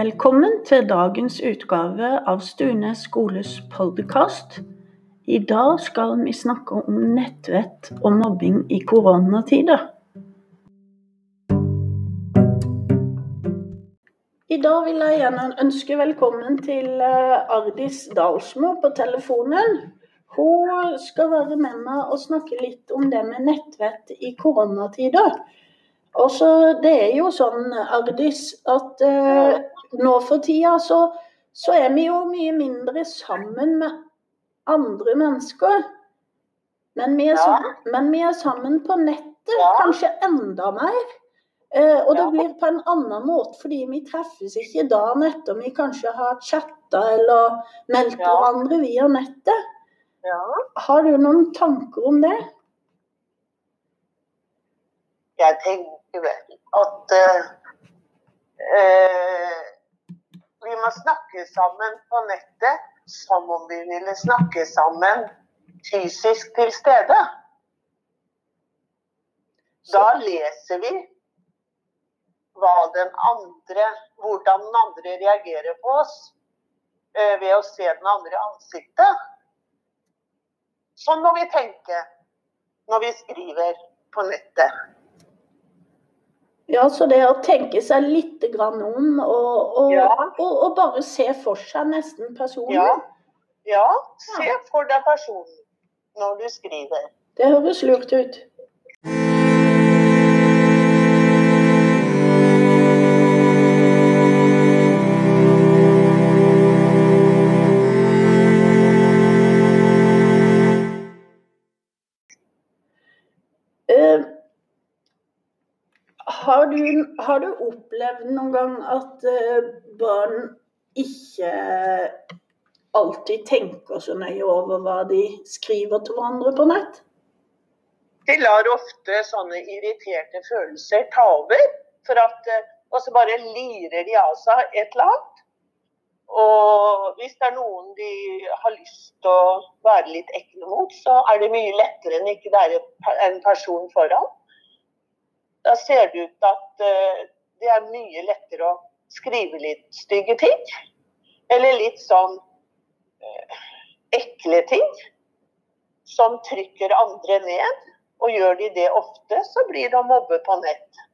Velkommen til dagens utgave av Stune skoles podkast. I dag skal vi snakke om nettvett og mobbing i koronatider. I dag vil jeg gjerne ønske velkommen til eh, Ardis Dalsmo på telefonen. Hun skal være med meg og snakke litt om det med nettvett i koronatider. Og så Det er jo sånn, Ardis, at uh, nå for tida så, så, er vi jo mye mindre sammen med andre mennesker. Men vi er, sammen, men vi er sammen på nettet, kanskje enda mer. Eh, og det blir på en annen måte, fordi vi treffes ikke dagen etter vi kanskje har chatta eller meldt hverandre via nettet. Har du noen tanker om det? Jeg tenker at uh, vi må snakke sammen på nettet som om vi ville snakke sammen fysisk til stede. Da leser vi hva den andre, hvordan den andre reagerer på oss uh, ved å se den andre i ansiktet. Sånn må vi tenke når vi skriver på nettet. Ja, så det å tenke seg litt grann om og, og, ja. og, og, bare se for seg nesten personen. Ja. ja, se for deg personen når du skriver. Det høres lurt ut. Har du, har du, opplevd noen gang at uh, barn ikke alltid tenker så nøye over hva de skriver til hverandre på nett? De lar ofte sånne irriterte følelser ta over. For at, uh, og så bare lirer de av seg et eller annet. Og hvis det er noen de har lyst til å være litt ekle mot, så er det mye lettere enn ikke det er en person foran da ser det ut at uh, det er mye lettere å skrive litt stygge ting. Eller litt sånn uh, ekle ting som trykker andre ned. Og gjør de det ofte, så blir de mobbet mobbe på nett.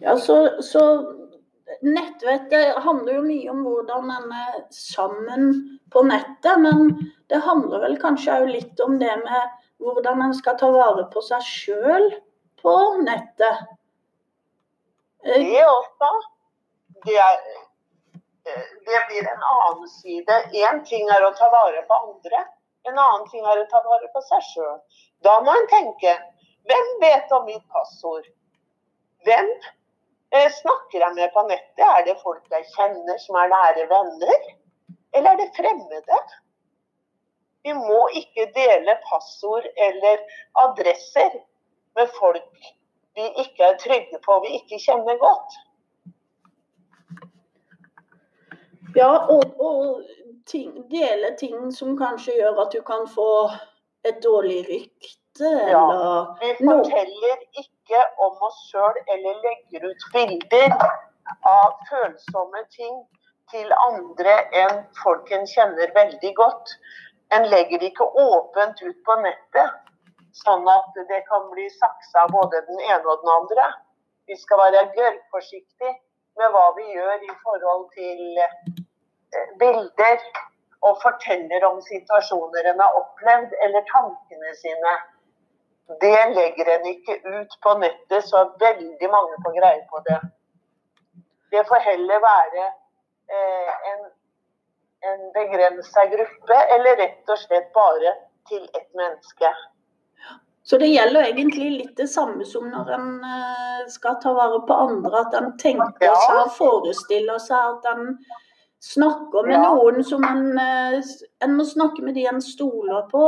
Ja, så, så nettvettet handler jo mye om hvordan en er sammen på nettet. Men det handler vel kanskje òg litt om det med hvordan en skal ta vare på seg sjøl på nettet. Det også. Det, er, det blir en annen side. Én ting er å ta vare på andre, en annen ting er å ta vare på seg sjøl. Da må en tenke hvem vet om mitt passord? Hvem eh, snakker jeg med på nettet? Er det folk jeg kjenner som er nære venner? Eller er det fremmede? Vi må ikke dele passord eller adresser med folk vi ikke er trygge på, vi ikke kjenner godt. Ja, og, og ting, dele ting som kanskje gjør at du kan få et dårlig rykte, ja, Vi forteller no. ikke om oss sjøl eller legger ut bilder av følsomme ting til andre enn folk en kjenner veldig godt. En legger det ikke åpent ut på nettet. Sånn at det kan bli saksa både den ene og den andre. Vi skal være gørrforsiktige med hva vi gjør i forhold til eh, bilder og forteller om situasjoner en har opplevd, eller tankene sine. Det legger en ikke ut på nettet, så veldig mange får greie på det. Det får heller være eh, en, en begrensa gruppe, eller rett og slett bare til ett menneske. Så det gjelder egentlig litt det samme som når en eh, skal ta vare på andre. At en tenker seg og forestiller seg at en snakker med noen som en eh, En må snakke med de en stoler på.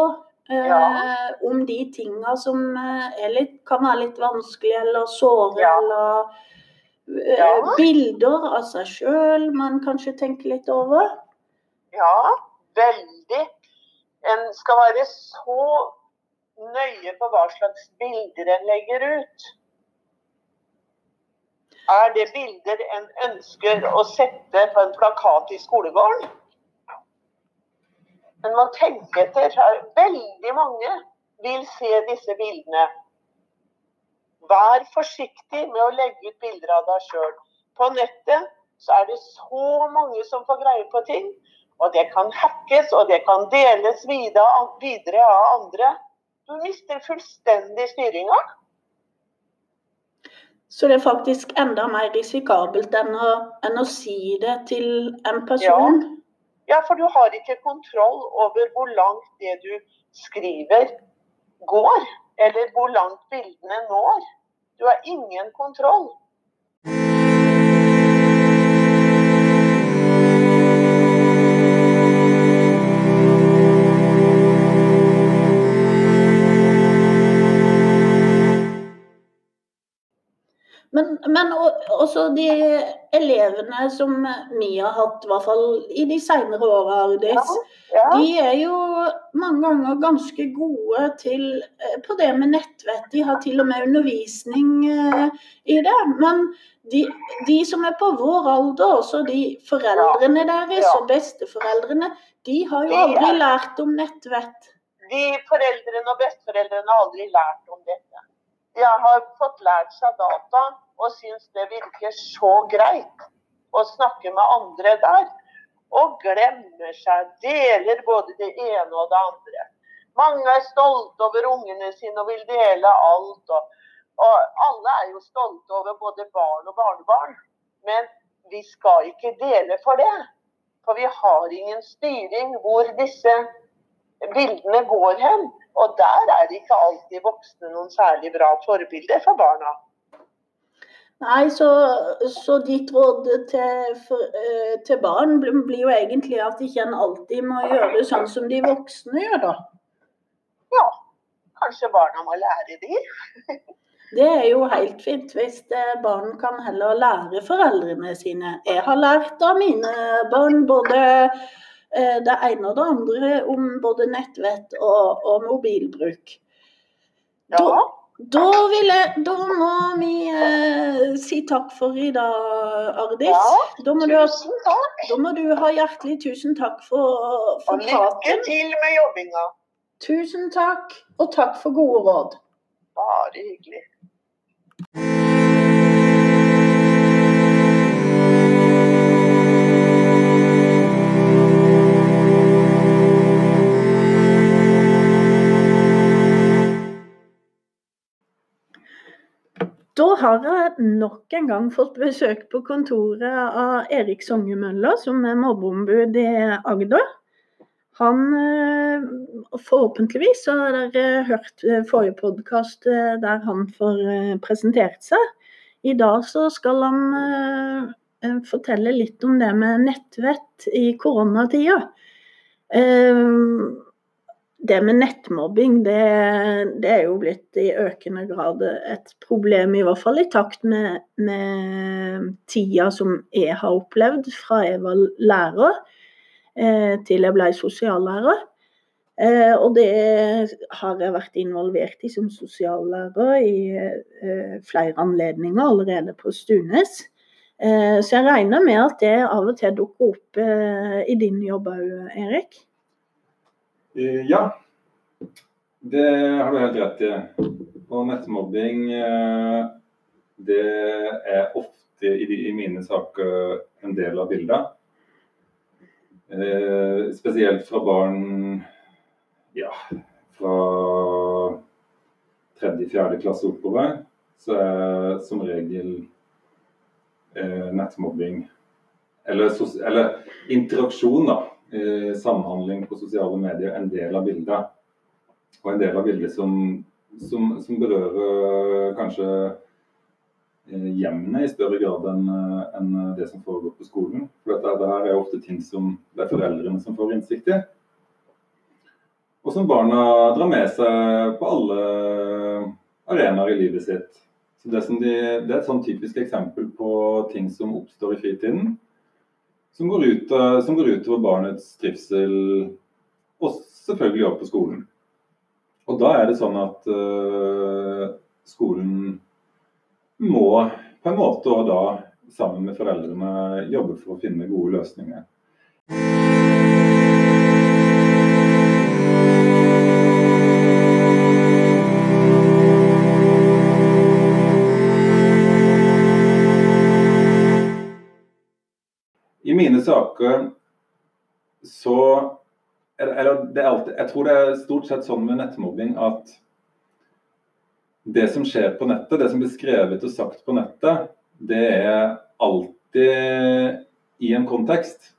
Eh. Om de tinga som litt, kan være litt vanskelig eller såre eller. Bilder av seg sjøl man kanskje tenker litt over. Ja, veldig. En skal være så nøye på hva slags bilder en legger ut. Er det bilder en ønsker å sette på en plakat i skolegården? Men man tenker etter. Veldig mange vil se disse bildene. Vær forsiktig med å legge ut bilder av deg sjøl. På nettet så er det så mange som får greie på ting. Og det kan hackes, og det kan deles videre av andre. Du mister fullstendig styringa. Så det er faktisk enda mer risikabelt enn å, enn å si det til en person? Ja. ja, for du har ikke kontroll over hvor langt det du skriver går. Eller hvor langt bildene når. Du har ingen kontroll. De elevene som vi har hatt, i hvert fall i de senere åra, Ardis, ja, ja. de er jo mange ganger ganske gode til, eh, på det med nettvett. De har til og med undervisning uh, i det. Men de, de, som er på vår alder, også de foreldrene deres ja. og besteforeldrene, de har jo aldri lært om nettvett. De foreldrene og besteforeldrene har aldri lært om dette. De har fått lært seg data og syns det virker så greit å snakke med andre der. Og glemmer seg, deler både det ene og det andre. Mange er stolte over ungene sine og vil dele alt. Og, og alle er jo stolte over både barn og barnebarn. Men vi skal ikke dele for det. For vi har ingen styring hvor disse bildene går hen. Og der er ikke alltid voksne noen særlig bra forbilder for barna. Nei, så, så ditt råd til, for, uh, til, barn blir jo egentlig at ikke en alltid må gjøre sånn som de voksne gjør, da? Ja. Kanskje barna må lære de. Det er jo helt fint hvis eh, barn kan heller lære foreldrene sine. Jeg har lært av mine barn både Eh, det ene og det andre om både nettvett og, og mobilbruk. Ja. Da, da, jeg, da, må vi eh, si takk for i dag, Ardis. Ja, da må, du, da må du ha hjertelig tusen takk for, for og lykke til med jobbinga. Tusen takk, og takk for gode råd. Bare hyggelig. Da har jeg nok en gang fått besøk på kontoret av Erik Songemøller, som er mobbeombud i Agder. Han Forhåpentligvis Forhåpentligvis har dere hørt eh, forrige podkast eh, der han får presentert seg. I dag så skal han fortelle litt om det med nettvett i koronatida det med nettmobbing, det, det, er jo blitt i økende grad et problem, i hvert fall i takt med, med tida som jeg har opplevd fra jeg var lærer eh, til jeg ble sosiallærer. Eh, og det har jeg vært involvert i som sosiallærer i eh, flere anledninger allerede på Stunes. Eh, så jeg regner med at det av og til dukker opp eh, i din jobb òg, Erik? Eh, ja, det har du helt rett i. Og nettmobbing eh, det er ofte i mine saker en del av bildet. Eh, spesielt fra barn ja, fra tredje-fjerde klasse oppover, så er som regel nettmobbing eller, eller interaksjon, da eh, samhandling på sosiale medier en del av bildet. Og en del av bildet som, som, som berører kanskje eh, hjemmene i større grad enn en det som foregår på skolen. For dette, det her er ofte ting som det er foreldrene som får innsikt i. Og som barna drar med seg på alle arenaer i livet sitt. Så det, de, det, er et sånn typisk eksempel på ting som oppstår i fritiden, som går, ut, som går utover barnets trivsel, og selvfølgelig opp på skolen. Og da er det sånn at uh, skolen må på en måte og da sammen med foreldrene jobbe for å finne gode løsninger. Mine så eller det er alltid, Jeg tror det er stort sett sånn med nettmobbing at det som skjer på nettet, det som blir skrevet og sagt på nettet, det er alltid i en kontekst.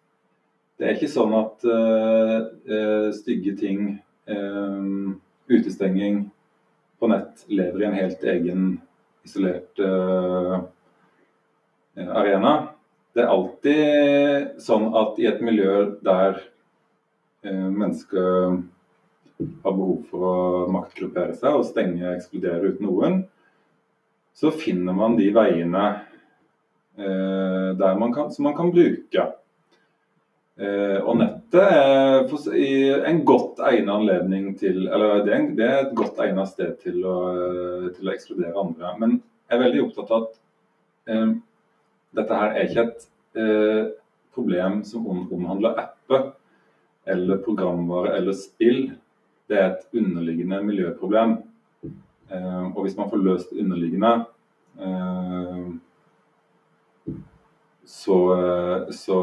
Det er ikke sånn at uh, stygge ting, uh, utestenging på nett, lever i en helt egen isolert uh, arena. Det er alltid sånn at i et miljø der mennesker har behov for å maktgruppere seg og stenge, ekskludere ut noen, så finner man de veiene eh, man kan, som man kan bruke. Eh, og nettet er en godt egnet anledning til Eller det er, det er et godt egnet sted til å, til å, ekskludere andre. Men jeg er veldig opptatt av at eh, dette her er ikke et eh, problem som omhandler apper eller programvare eller spill det er et underliggende miljøproblem. Eh, og hvis man får løst det underliggende, eh, så, så,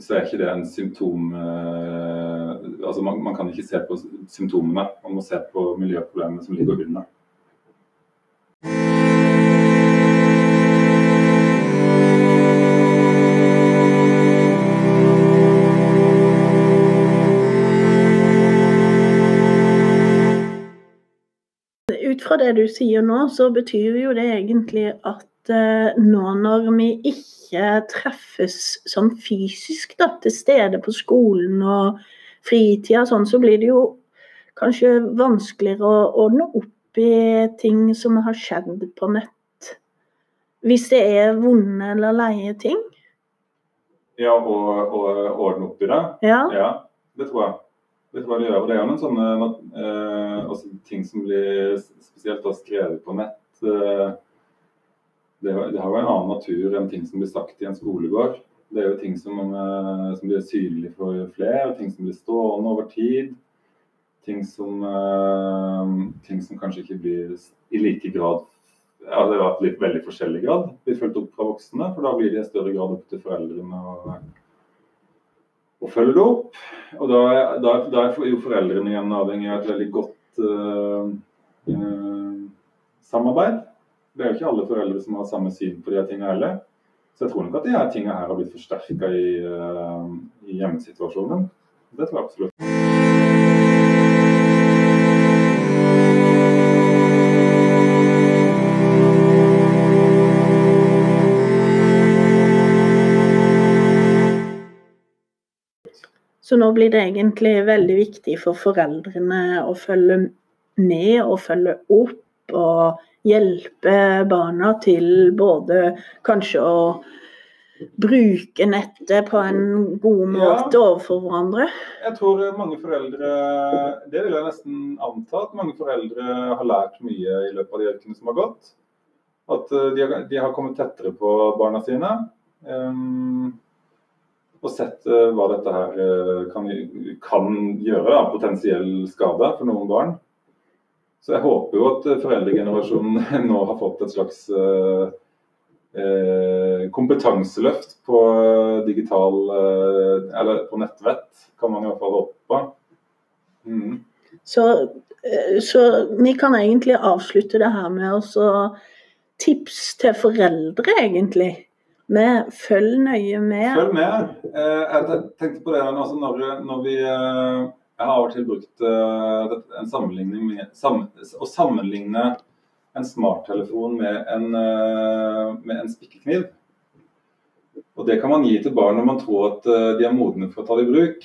så, er ikke det en symptom eh, Altså man, man, kan ikke se på symptomene, man må se på miljøproblemene som ligger under. Fra det du sier nå, så betyr jo det egentlig at eh, nå når vi ikke treffes sånn fysisk da, til stede på skolen og fritida, sånn, så blir det jo kanskje vanskeligere å ordne opp i ting som har skjedd på nett. Hvis det er vonde eller leie ting. Ja, og, og ordne opp i det? Ja. ja. Det tror jeg. Det du hva det gjør. Det er noen sånne eh, altså, ting som blir spesielt da skrevet på nett. Eh, det, det, har jo en annen natur enn ting som blir sagt i en skolegård. Det er jo ting som, eh, som blir synlige for flere, ting som blir stående over tid. Ting som, eh, ting som kanskje ikke blir i like grad ja, det har vært veldig forskjellig grad blir fulgt opp fra voksne. For da blir det i større grad opp til foreldrene. Og, og følge det opp. Og da, da, da, er jo foreldrene igjen avhengig av et veldig godt uh, uh, samarbeid. Det er jo ikke alle foreldre som har samme syn på de her tingene heller. Så jeg tror nok at de her tingene her har blitt forsterka i, uh, i hjemmesituasjonen. Det tror jeg absolutt. Så nå blir det egentlig veldig viktig for foreldrene å følge med og følge opp og hjelpe barna til både kanskje å bruke nettet på en god måte ja, overfor hverandre? Jeg tror mange foreldre, det vil jeg nesten anta, at mange foreldre har lært mye i løpet av de ukene som har gått. At eh, de har, de har kommet tettere på barna sine. Um, og sett uh, hva dette her uh, kan, kan, gjøre av potensiell skade for noen barn. Så jeg håper jo at foreldregenerasjonen nå har fått et slags uh, kompetanseløft på digital Eller på nettvett, kan man i hvert fall håpe. Mm. Så, så, vi kan egentlig avslutte det her med å tips til foreldre, egentlig med følg nøye med. Følg med. Eh, jeg tenkte på det altså når, når, vi eh, Jeg har av og til brukt eh, en sammenligning med, sam, å sammenligne en smarttelefon med en, med en spikkekniv. Og Det kan man gi til barn når man tror at de er modne for å ta det i bruk.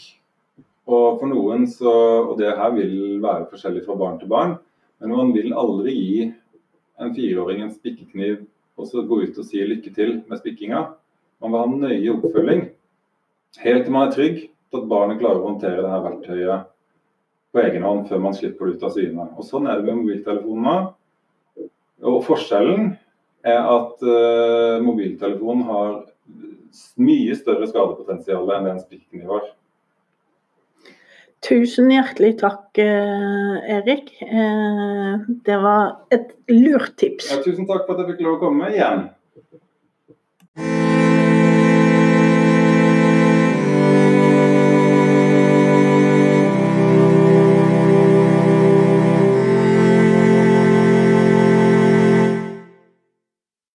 Og for noen så, og det her vil være forskjellig fra barn til barn, men man vil aldri gi en fireåring en spikkekniv og så gå ut og si lykke til med spikkinga. Man vil ha nøye oppfølging helt til man er trygg på at barnet klarer å håndtere det her verktøyet på egen hånd før man slipper det ut av syne. Og Sånn er det med mobiltelefonene. Og Forskjellen er at uh, mobiltelefonen har mye større skadepotensial enn den spikken de har. Tusen hjertelig takk, eh, Erik. Eh, det var et lurt tips. Ja, tusen takk for at jeg fikk lov å komme igjen.